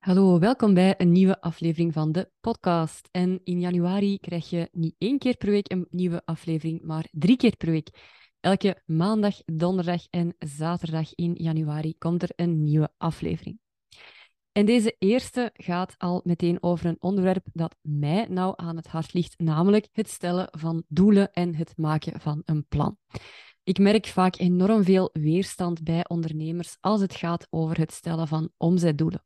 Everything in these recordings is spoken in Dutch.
Hallo, welkom bij een nieuwe aflevering van de podcast. En in januari krijg je niet één keer per week een nieuwe aflevering, maar drie keer per week. Elke maandag, donderdag en zaterdag in januari komt er een nieuwe aflevering. En deze eerste gaat al meteen over een onderwerp dat mij nou aan het hart ligt, namelijk het stellen van doelen en het maken van een plan. Ik merk vaak enorm veel weerstand bij ondernemers als het gaat over het stellen van omzetdoelen.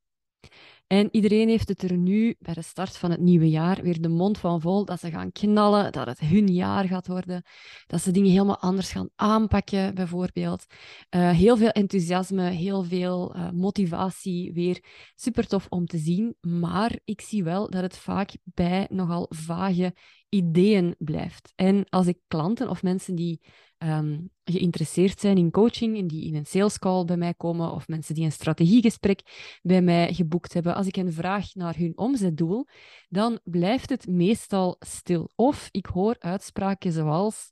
En iedereen heeft het er nu, bij de start van het nieuwe jaar, weer de mond van vol dat ze gaan knallen, dat het hun jaar gaat worden, dat ze dingen helemaal anders gaan aanpakken, bijvoorbeeld. Uh, heel veel enthousiasme, heel veel uh, motivatie, weer super tof om te zien. Maar ik zie wel dat het vaak bij nogal vage ideeën blijft. En als ik klanten of mensen die um, geïnteresseerd zijn in coaching en die in een sales call bij mij komen of mensen die een strategiegesprek bij mij geboekt hebben, als ik hen vraag naar hun omzetdoel, dan blijft het meestal stil. Of ik hoor uitspraken zoals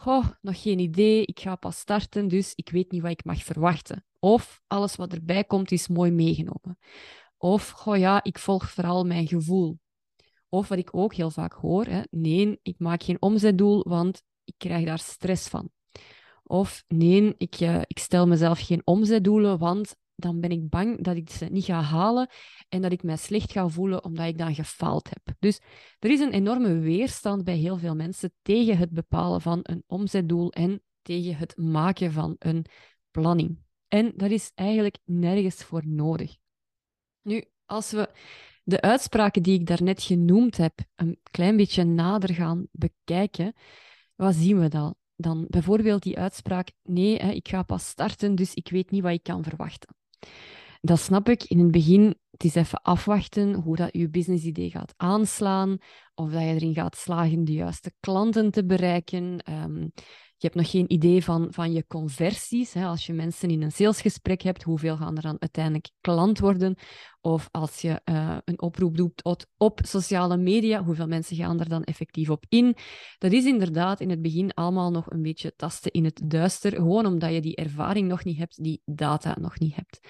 Goh, nog geen idee, ik ga pas starten, dus ik weet niet wat ik mag verwachten. Of alles wat erbij komt is mooi meegenomen. Of, goh ja, ik volg vooral mijn gevoel. Of wat ik ook heel vaak hoor, hè, nee, ik maak geen omzetdoel, want ik krijg daar stress van. Of nee, ik, uh, ik stel mezelf geen omzetdoelen, want dan ben ik bang dat ik ze niet ga halen en dat ik mij slecht ga voelen omdat ik dan gefaald heb. Dus er is een enorme weerstand bij heel veel mensen tegen het bepalen van een omzetdoel en tegen het maken van een planning. En dat is eigenlijk nergens voor nodig. Nu, als we de uitspraken die ik daarnet genoemd heb een klein beetje nader gaan bekijken, wat zien we dan? Dan bijvoorbeeld die uitspraak: nee, hè, ik ga pas starten, dus ik weet niet wat ik kan verwachten. Dat snap ik. In het begin, het is even afwachten hoe dat je businessidee gaat aanslaan, of dat je erin gaat slagen de juiste klanten te bereiken. Um, je hebt nog geen idee van, van je conversies. Hè. Als je mensen in een salesgesprek hebt, hoeveel gaan er dan uiteindelijk klant worden? Of als je uh, een oproep doet op, sociale media, hoeveel mensen gaan er dan effectief op in? Dat is inderdaad in het begin allemaal nog een beetje tasten in het duister, gewoon omdat je die ervaring nog niet hebt, die data nog niet hebt.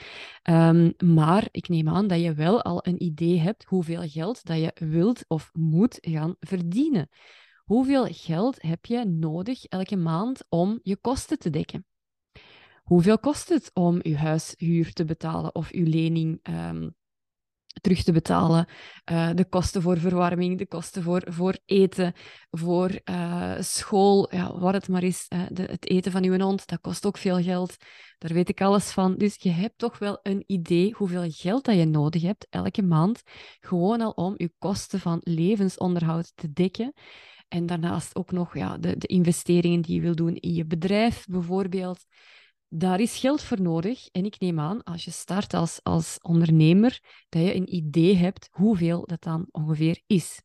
Um, maar ik neem aan dat je wel al een idee hebt hoeveel geld dat je wilt of moet gaan verdienen. Hoeveel geld heb je nodig elke maand om je kosten te dekken? Hoeveel kost het om je huishuur te betalen of je lening um, terug te betalen? Uh, de kosten voor verwarming, de kosten voor, voor eten, voor uh, school, ja, wat het maar is. Uh, de, het eten van je hond, dat kost ook veel geld. Daar weet ik alles van. Dus je hebt toch wel een idee hoeveel geld dat je nodig hebt elke maand, gewoon al om je kosten van levensonderhoud te dekken. En daarnaast ook nog ja, de, de investeringen die je wil doen in je bedrijf, bijvoorbeeld. Daar is geld voor nodig. En ik neem aan, als je start als, als ondernemer, dat je een idee hebt hoeveel dat dan ongeveer is.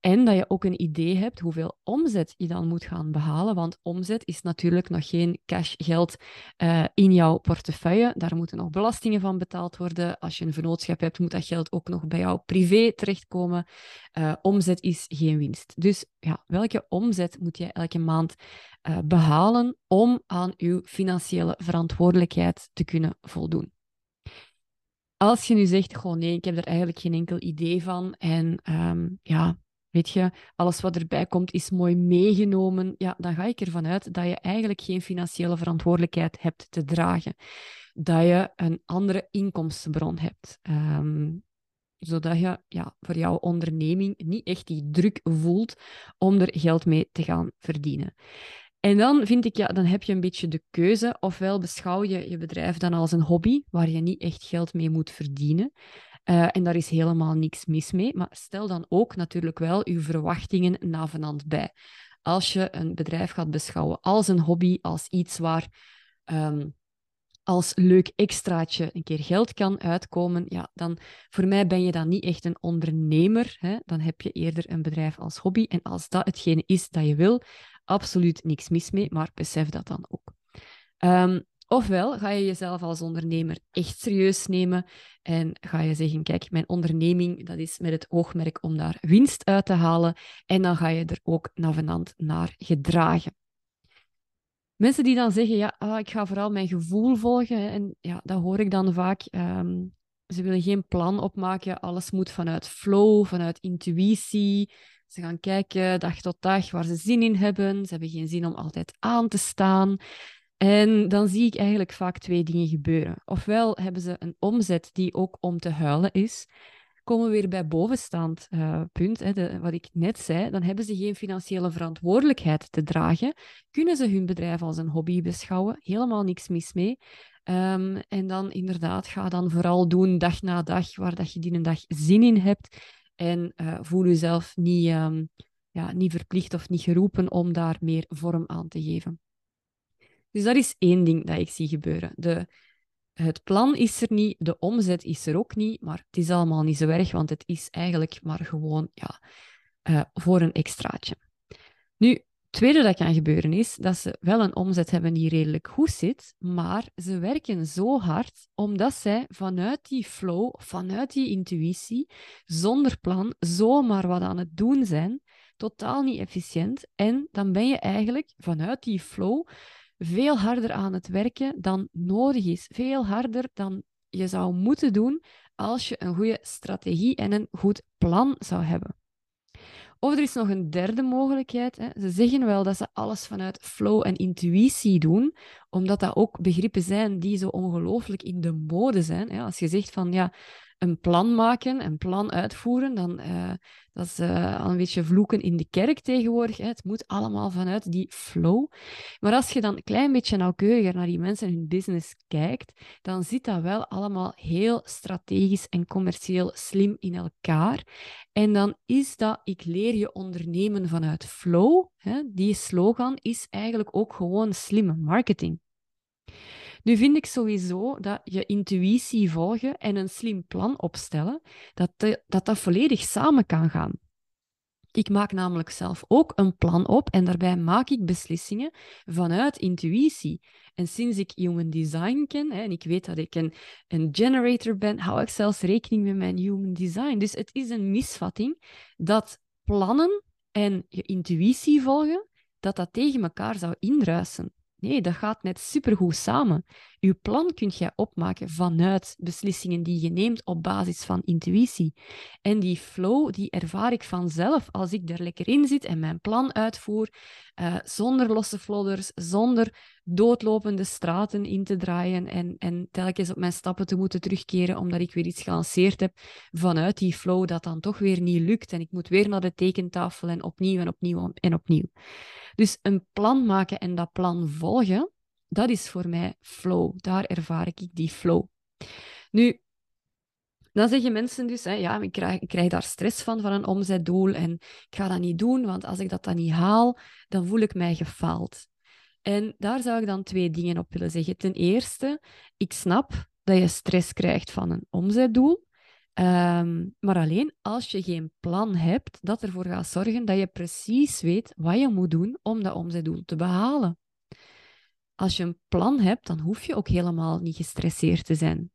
En dat je ook een idee hebt hoeveel omzet je dan moet gaan behalen. Want omzet is natuurlijk nog geen cashgeld uh, in jouw portefeuille. Daar moeten nog belastingen van betaald worden. Als je een vennootschap hebt, moet dat geld ook nog bij jou privé terechtkomen. Uh, omzet is geen winst. Dus ja, welke omzet moet je elke maand uh, behalen om aan uw financiële verantwoordelijkheid te kunnen voldoen? Als je nu zegt, gewoon nee, ik heb er eigenlijk geen enkel idee van en um, ja, Weet je, alles wat erbij komt is mooi meegenomen. Ja, dan ga ik ervan uit dat je eigenlijk geen financiële verantwoordelijkheid hebt te dragen. Dat je een andere inkomstenbron hebt. Um, zodat je ja, voor jouw onderneming niet echt die druk voelt om er geld mee te gaan verdienen. En dan vind ik, ja, dan heb je een beetje de keuze. Ofwel beschouw je je bedrijf dan als een hobby waar je niet echt geld mee moet verdienen. Uh, en daar is helemaal niks mis mee. Maar stel dan ook natuurlijk wel uw verwachtingen navenant bij. Als je een bedrijf gaat beschouwen als een hobby, als iets waar um, als leuk extraatje een keer geld kan uitkomen, ja, dan voor mij ben je dan niet echt een ondernemer. Hè? Dan heb je eerder een bedrijf als hobby. En als dat hetgene is dat je wil, absoluut niks mis mee, maar besef dat dan ook. Um, Ofwel ga je jezelf als ondernemer echt serieus nemen en ga je zeggen, kijk, mijn onderneming, dat is met het oogmerk om daar winst uit te halen en dan ga je er ook navenant naar gedragen. Mensen die dan zeggen, ja, ah, ik ga vooral mijn gevoel volgen, en ja, dat hoor ik dan vaak. Um, Ze willen geen plan opmaken. Alles moet vanuit flow, vanuit intuïtie. Ze gaan kijken dag tot dag waar ze zin in hebben. Ze hebben geen zin om altijd aan te staan. En dan zie ik eigenlijk vaak twee dingen gebeuren. Ofwel hebben ze een omzet die ook om te huilen is. Komen we weer bij bovenstaand uh, punt, hè, wat ik net zei, dan hebben ze geen financiële verantwoordelijkheid te dragen. Kunnen ze hun bedrijf als een hobby beschouwen? Helemaal niks mis mee. Um, en dan inderdaad, ga dan vooral doen dag na dag waar dat je die een dag zin in hebt. En uh, voel jezelf niet, um, ja, niet verplicht of niet geroepen om daar meer vorm aan te geven. Dus dat is één ding dat ik zie gebeuren. De, het plan is er niet, de omzet is er ook niet, maar het is allemaal niet zo erg, want het is eigenlijk maar gewoon ja, uh, voor een extraatje. Nu, het tweede dat kan gebeuren is dat ze wel een omzet hebben die redelijk goed zit, maar ze werken zo hard omdat zij vanuit die flow, vanuit die intuïtie, zonder plan, zomaar wat aan het doen zijn, totaal niet efficiënt. En dan ben je eigenlijk vanuit die flow veel harder aan het werken dan nodig is. Veel harder dan je zou moeten doen als je een goede strategie en een goed plan zou hebben. Of er is nog een derde mogelijkheid. Hè. Ze zeggen wel dat ze alles vanuit flow en intuïtie doen, omdat dat ook begrippen zijn die zo ongelooflijk in de mode zijn. Hè. Als je zegt van ja, een plan maken, een plan uitvoeren, dan uh, dat is uh, al een beetje vloeken in de kerk tegenwoordig. Hè. Het moet allemaal vanuit die flow. Maar als je dan een klein beetje nauwkeuriger naar die mensen en hun business kijkt, dan zit dat wel allemaal heel strategisch en commercieel slim in elkaar. En dan is dat, ik leer je ondernemen vanuit flow. Hè. Die slogan is eigenlijk ook gewoon slimme marketing. Nu vind ik sowieso dat je intuïtie volgen en een slim plan opstellen, dat dat, dat volledig samen kan gaan. Ik maak namelijk zelf ook een plan op en daarbij maak ik beslissingen vanuit intuïtie. En sinds ik human design ken hè, en ik weet dat ik een, een generator ben, hou ik zelfs rekening met mijn human design. Dus het is een misvatting dat plannen en je intuïtie volgen, dat dat tegen elkaar zou indruisen. Nee, dat gaat net supergoed samen. Je plan kunt jij opmaken vanuit beslissingen die je neemt op basis van intuïtie. En die flow, die ervaar ik vanzelf als ik er lekker in zit en mijn plan uitvoer, uh, zonder losse flodders, zonder doodlopende straten in te draaien en, en telkens op mijn stappen te moeten terugkeren omdat ik weer iets gelanceerd heb vanuit die flow dat dan toch weer niet lukt en ik moet weer naar de tekentafel en opnieuw en opnieuw en opnieuw. Dus een plan maken en dat plan volgen, dat is voor mij flow. Daar ervaar ik die flow. Nu, dan zeggen mensen dus, hè, ja, ik krijg, ik krijg daar stress van, van een omzetdoel en ik ga dat niet doen, want als ik dat dan niet haal, dan voel ik mij gefaald. En daar zou ik dan twee dingen op willen zeggen. Ten eerste, ik snap dat je stress krijgt van een omzetdoel. Ehm, maar alleen als je geen plan hebt, dat ervoor gaat zorgen dat je precies weet wat je moet doen om dat omzetdoel te behalen. Als je een plan hebt, dan hoef je ook helemaal niet gestresseerd te zijn.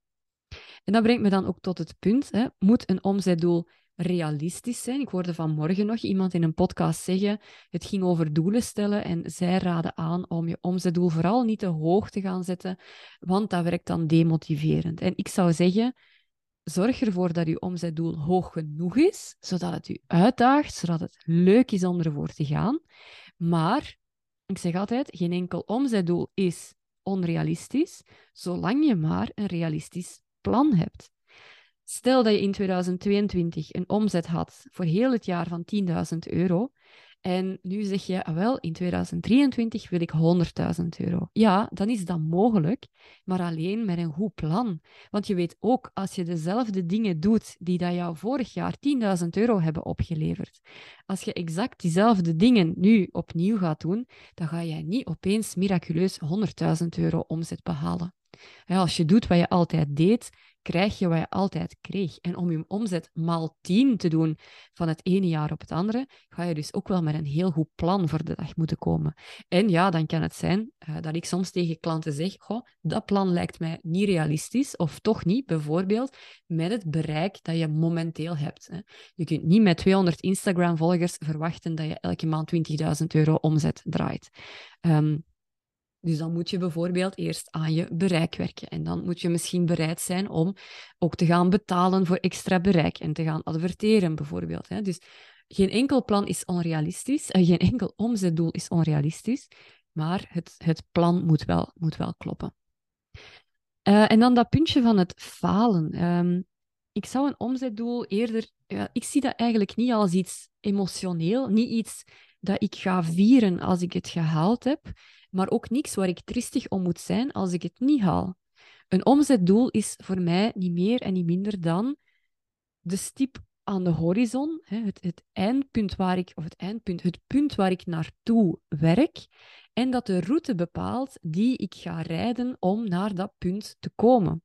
En dat brengt me dan ook tot het punt, hè, moet een omzetdoel realistisch zijn? Ik hoorde vanmorgen nog iemand in een podcast zeggen, het ging over doelen stellen en zij raden aan om je omzetdoel vooral niet te hoog te gaan zetten, want dat werkt dan demotiverend. En ik zou zeggen, zorg ervoor dat je omzetdoel hoog genoeg is, zodat het u uitdaagt, zodat het leuk is om ervoor te gaan. Maar, ik zeg altijd, geen enkel omzetdoel is onrealistisch, zolang je maar een realistisch plan hebt. Stel dat je in 2022 een omzet had voor heel het jaar van 10.000 euro en nu zeg je, ah, wel, in 2023 wil ik 100.000 euro. Ja, dan is dat mogelijk, maar alleen met een goed plan. Want je weet ook, als je dezelfde dingen doet die dat jou vorig jaar 10.000 euro hebben opgeleverd, als je exact diezelfde dingen nu opnieuw gaat doen, dan ga jij niet opeens miraculeus 100.000 euro omzet behalen. Als je doet wat je altijd deed, krijg je wat je altijd kreeg. En om je omzet maal 10 te doen van het ene jaar op het andere, ga je dus ook wel met een heel goed plan voor de dag moeten komen. En ja, dan kan het zijn uh, dat ik soms tegen klanten zeg, goh, dat plan lijkt mij niet realistisch, of toch niet, bijvoorbeeld met het bereik dat je momenteel hebt. Je kunt niet met 200 Instagram-volgers verwachten dat je elke maand 20.000 euro omzet draait. Um, Dus dan moet je bijvoorbeeld eerst aan je bereik werken. En dan moet je misschien bereid zijn om ook te gaan betalen voor extra bereik en te gaan adverteren, bijvoorbeeld. Dus geen enkel plan is onrealistisch, en geen enkel omzetdoel is onrealistisch, maar het, het plan moet wel, moet wel kloppen. Uh, en dan dat puntje van het falen. Um, ik zou een omzetdoel eerder... Ik zie dat eigenlijk niet als iets emotioneel, niet iets dat ik ga vieren als ik het gehaald heb, maar ook niks waar ik tristig om moet zijn als ik het niet haal. Een omzetdoel is voor mij niet meer en niet minder dan de stip aan de horizon, het, het eindpunt waar ik, of het eindpunt, het punt waar ik naartoe werk, en dat de route bepaalt die ik ga rijden om naar dat punt te komen.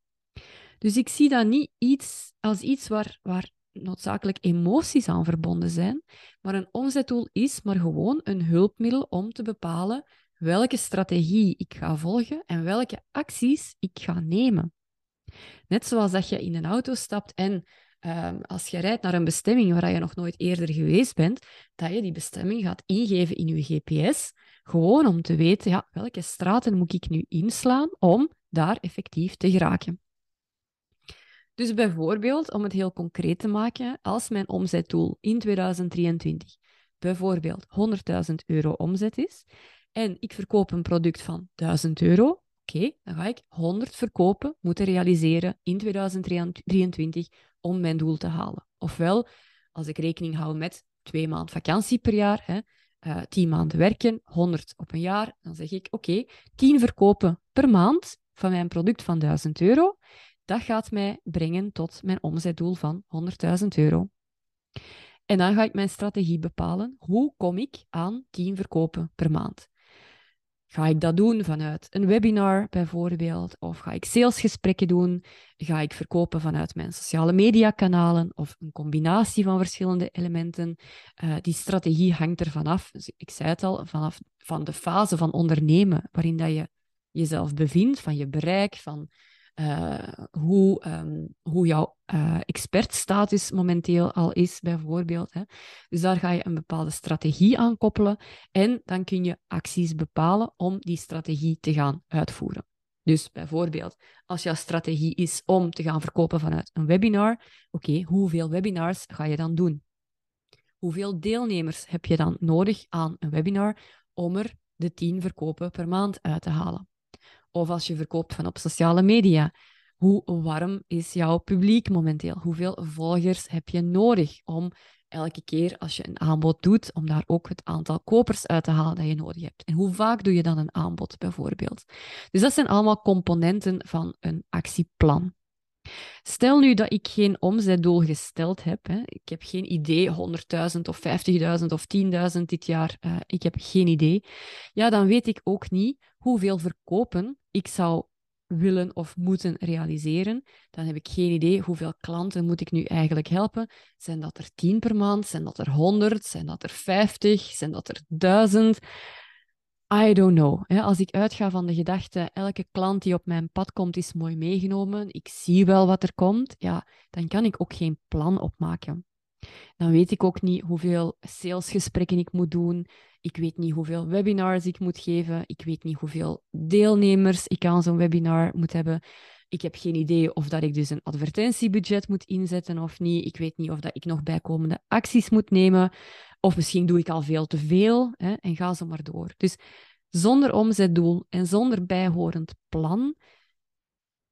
Dus ik zie dat niet iets als iets waar, waar noodzakelijk emoties aan verbonden zijn, maar een omzetdoel is maar gewoon een hulpmiddel om te bepalen welke strategie ik ga volgen en welke acties ik ga nemen. Net zoals dat je in een auto stapt en ehm, als je rijdt naar een bestemming waar je nog nooit eerder geweest bent, dat je die bestemming gaat ingeven in je GPS, gewoon om te weten ja, welke straten moet ik nu inslaan om daar effectief te geraken. Dus bijvoorbeeld, om het heel concreet te maken, als mijn omzetdoel in 2023 bijvoorbeeld 100.000 euro omzet is en ik verkoop een product van 1000 euro, oké, dan ga ik 100 verkopen moeten realiseren in 2023 om mijn doel te halen. Ofwel, als ik rekening hou met twee maanden vakantie per jaar, hè, uh, 10 maanden werken, 100 op een jaar, dan zeg ik oké, 10 verkopen per maand van mijn product van 1000 euro. Dat gaat mij brengen tot mijn omzetdoel van 100.000 euro. En dan ga ik mijn strategie bepalen. Hoe kom ik aan 10 verkopen per maand? Ga ik dat doen vanuit een webinar bijvoorbeeld? Of ga ik salesgesprekken doen? Ga ik verkopen vanuit mijn sociale mediakanalen? Of een combinatie van verschillende elementen? Uh, die strategie hangt er vanaf. Dus ik zei het al, vanaf van de fase van ondernemen waarin dat je jezelf bevindt, van je bereik, van uh, hoe, um, hoe jouw uh, expertstatus momenteel al is, bijvoorbeeld. Hè. Dus daar ga je een bepaalde strategie aan koppelen en dan kun je acties bepalen om die strategie te gaan uitvoeren. Dus bijvoorbeeld, als jouw strategie is om te gaan verkopen vanuit een webinar, oké, hoeveel webinars ga je dan doen? Hoeveel deelnemers heb je dan nodig aan een webinar om er de 10 verkopen per maand uit te halen? Of als je verkoopt van op sociale media. Hoe warm is jouw publiek momenteel? Hoeveel volgers heb je nodig om elke keer als je een aanbod doet, om daar ook het aantal kopers uit te halen dat je nodig hebt? En hoe vaak doe je dan een aanbod bijvoorbeeld? Dus dat zijn allemaal componenten van een actieplan. Stel nu dat ik geen omzetdoel gesteld heb. Hè. Ik heb geen idee, 100.000 of 50.000 of 10.000 dit jaar. Uh, ik heb geen idee. Ja, dan weet ik ook niet hoeveel verkopen ik zou willen of moeten realiseren. Dan heb ik geen idee hoeveel klanten moet ik nu eigenlijk helpen. Zijn dat er 10 per maand? Zijn dat er 100? Zijn dat er 50? Zijn dat er 1000? I don't know. Als ik uitga van de gedachte, elke klant die op mijn pad komt is mooi meegenomen, ik zie wel wat er komt, ja, dan kan ik ook geen plan opmaken. Dan weet ik ook niet hoeveel salesgesprekken ik moet doen. Ik weet niet hoeveel webinars ik moet geven. Ik weet niet hoeveel deelnemers ik aan zo'n webinar moet hebben. Ik heb geen idee of dat ik dus een advertentiebudget moet inzetten of niet. Ik weet niet of dat ik nog bijkomende acties moet nemen. Of misschien doe ik al veel te veel hè, en ga zo maar door. Dus zonder omzetdoel en zonder bijhorend plan,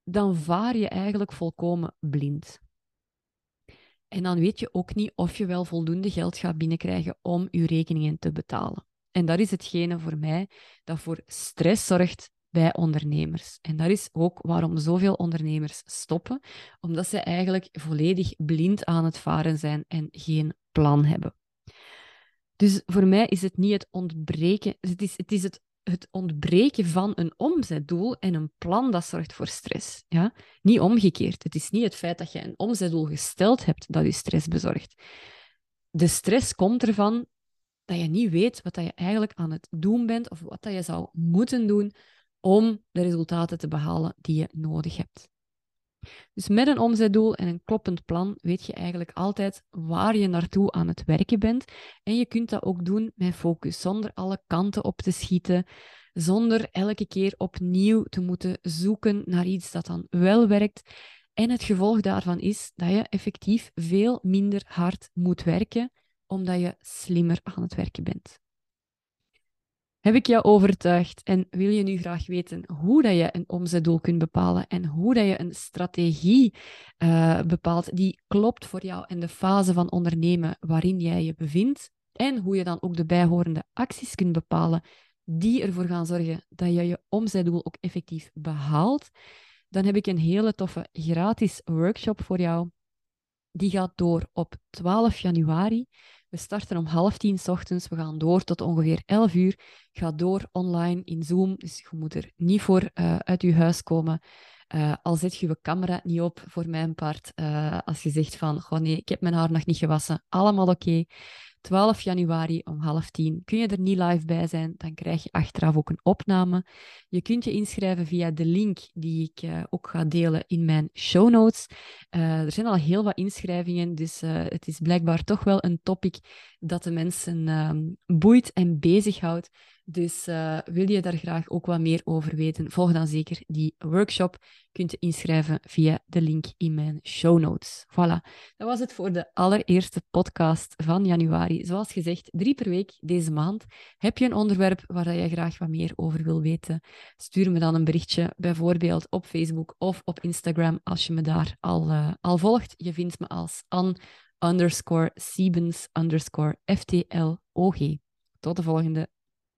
dan vaar je eigenlijk volkomen blind. En dan weet je ook niet of je wel voldoende geld gaat binnenkrijgen om je rekeningen te betalen. En dat is hetgene voor mij dat voor stress zorgt bij ondernemers. En dat is ook waarom zoveel ondernemers stoppen, omdat ze eigenlijk volledig blind aan het varen zijn en geen plan hebben. Dus voor mij is het niet het ontbreken, het is het, is het, ontbreken van een omzetdoel en een plan dat zorgt voor stress. Ja? Niet omgekeerd. Het is niet het feit dat je een omzetdoel gesteld hebt dat je stress bezorgt. De stress komt ervan dat je niet weet wat je eigenlijk aan het doen bent of wat je zou moeten doen om de resultaten te behalen die je nodig hebt. Dus met een omzetdoel en een kloppend plan weet je eigenlijk altijd waar je naartoe aan het werken bent. En je kunt dat ook doen met focus, zonder alle kanten op te schieten, zonder elke keer opnieuw te moeten zoeken naar iets dat dan wel werkt. En het gevolg daarvan is dat je effectief veel minder hard moet werken, omdat je slimmer aan het werken bent. Heb ik jou overtuigd en wil je nu graag weten hoe dat je een omzetdoel kunt bepalen en hoe dat je een strategie uh, bepaalt die klopt voor jou en de fase van ondernemen waarin jij je bevindt en hoe je dan ook de bijhorende acties kunt bepalen die ervoor gaan zorgen dat je je omzetdoel ook effectief behaalt, dan heb ik een hele toffe gratis workshop voor jou. Die gaat door op 12 januari. We starten om half tien ochtends. We gaan door tot ongeveer 11 uur. Ga door online in Zoom. Dus je moet er niet voor uh, uit je huis komen. Uh, al zet je je camera niet op voor mijn part. Uh, als je zegt van, goh nee, ik heb mijn haar nog niet gewassen. Allemaal oké. 12 januari om half tien. Kun je er niet live bij zijn, dan krijg je achteraf ook een opname. Je kunt je inschrijven via de link die ik uh, ook ga delen in mijn show notes. Uh, er zijn al heel wat inschrijvingen, dus uh, het is blijkbaar toch wel een topic dat de mensen um, boeit en bezighoudt. Dus wil je daar graag ook wat meer over weten, volg dan zeker die workshop. Kunt inschrijven via de link in mijn show notes. Voilà, dat was het voor de allereerste podcast van januari. Zoals gezegd, drie per week deze maand. Heb je een onderwerp waar je graag wat meer over wil weten? Stuur me dan een berichtje, bijvoorbeeld op Facebook of op Instagram, als je me daar al, uh, al volgt. Je vindt me als An underscore Siebens underscore FTLOG. Tot de volgende.